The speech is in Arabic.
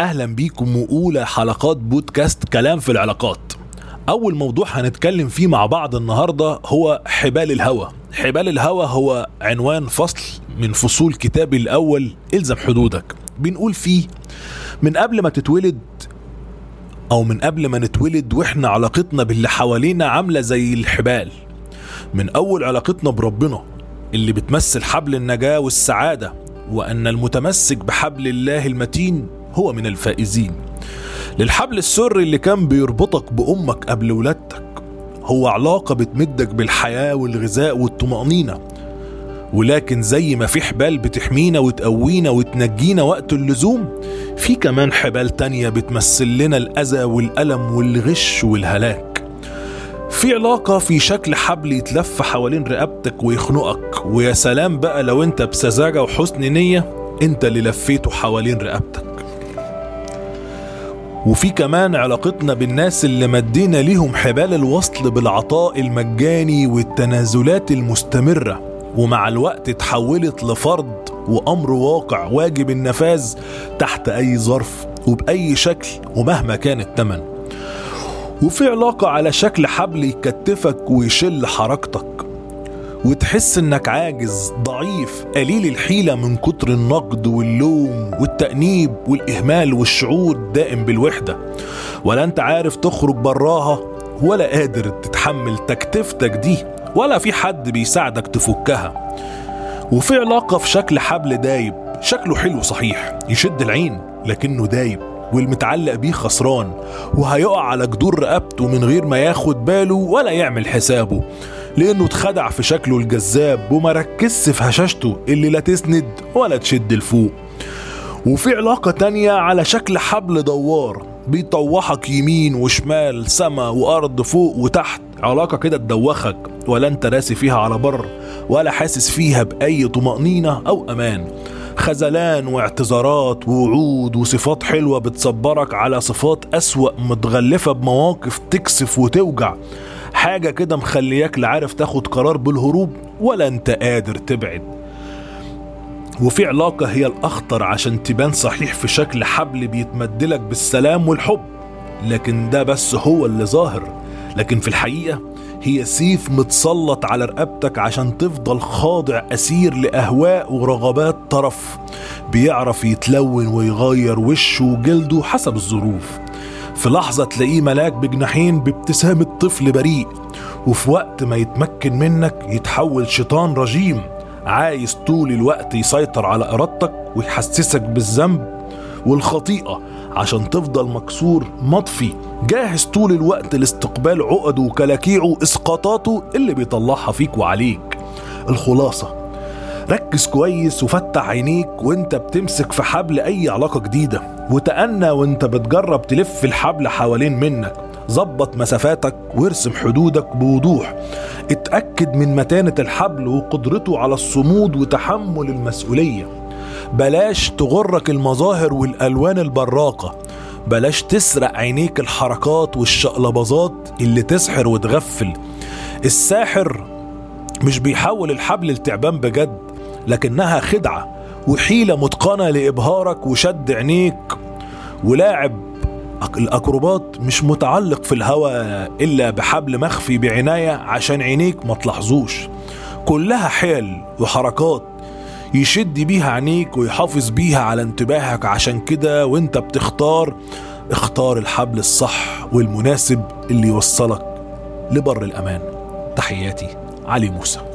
أهلا بيكم وأولى حلقات بودكاست كلام في العلاقات. أول موضوع هنتكلم فيه مع بعض النهارده هو حبال الهوى. حبال الهوى هو عنوان فصل من فصول كتابي الأول إلزم حدودك. بنقول فيه من قبل ما تتولد أو من قبل ما نتولد وإحنا علاقتنا باللي حوالينا عاملة زي الحبال. من أول علاقتنا بربنا اللي بتمثل حبل النجاة والسعادة وأن المتمسك بحبل الله المتين هو من الفائزين. للحبل السري اللي كان بيربطك بأمك قبل ولادتك هو علاقة بتمدك بالحياة والغذاء والطمأنينة. ولكن زي ما في حبال بتحمينا وتقوينا وتنجينا وقت اللزوم في كمان حبال تانية بتمثل لنا الأذى والألم والغش والهلاك. في علاقة في شكل حبل يتلف حوالين رقبتك ويخنقك. ويا سلام بقى لو انت بسذاجة وحسن نية انت اللي لفيته حوالين رقبتك. وفي كمان علاقتنا بالناس اللي مدينا ليهم حبال الوصل بالعطاء المجاني والتنازلات المستمرة. ومع الوقت اتحولت لفرض وأمر واقع واجب النفاذ تحت أي ظرف وبأي شكل ومهما كان التمن. وفي علاقة على شكل حبل يكتفك ويشل حركتك. وتحس إنك عاجز ضعيف قليل الحيلة من كتر النقد واللوم والتأنيب والإهمال والشعور الدائم بالوحدة. ولا أنت عارف تخرج براها ولا قادر تتحمل تكتفتك دي ولا في حد بيساعدك تفكها. وفي علاقة في شكل حبل دايب شكله حلو صحيح يشد العين لكنه دايب والمتعلق بيه خسران وهيقع على جدور رقبته من غير ما ياخد باله ولا يعمل حسابه. لأنه اتخدع في شكله الجذاب وما ركزش في هشاشته اللي لا تسند ولا تشد لفوق. وفي علاقة تانية على شكل حبل دوار بيطوحك يمين وشمال سما وأرض فوق وتحت. علاقة كده تدوخك ولا أنت راسي فيها على بر ولا حاسس فيها بأي طمأنينة أو أمان. خذلان واعتذارات ووعود وصفات حلوة بتصبرك على صفات أسوأ متغلفة بمواقف تكسف وتوجع. حاجة كده مخلياك لا عارف تاخد قرار بالهروب ولا انت قادر تبعد. وفي علاقة هي الأخطر عشان تبان صحيح في شكل حبل بيتمدلك بالسلام والحب. لكن ده بس هو اللي ظاهر. لكن في الحقيقة هي سيف متسلط على رقبتك عشان تفضل خاضع أسير لأهواء ورغبات طرف. بيعرف يتلون ويغير وشه وجلده حسب الظروف. في لحظة تلاقيه ملاك بجناحين بابتسامة طفل بريء وفي وقت ما يتمكن منك يتحول شيطان رجيم عايز طول الوقت يسيطر على إرادتك ويحسسك بالذنب والخطيئة عشان تفضل مكسور مطفي. جاهز طول الوقت لاستقبال عقده وكلاكيعه اسقاطاته اللي بيطلعها فيك وعليك. الخلاصة ركز كويس وفتح عينيك وانت بتمسك في حبل أي علاقة جديدة. وتأنى وانت بتجرب تلف الحبل حوالين منك. ظبط مسافاتك وارسم حدودك بوضوح. اتأكد من متانة الحبل وقدرته على الصمود وتحمل المسؤولية. بلاش تغرك المظاهر والألوان البراقة. بلاش تسرق عينيك الحركات والشقلباظات اللي تسحر وتغفل. الساحر مش بيحول الحبل لتعبان بجد. لكنها خدعة وحيلة متقنة لإبهارك وشد عينيك. ولاعب الأكروبات مش متعلق في الهواء إلا بحبل مخفي بعناية عشان عينيك ما تلاحظوش. كلها حيل وحركات يشد بيها عينيك ويحافظ بيها على انتباهك. عشان كده وانت بتختار اختار الحبل الصح والمناسب اللي يوصلك لبر الأمان. تحياتي علي موسى.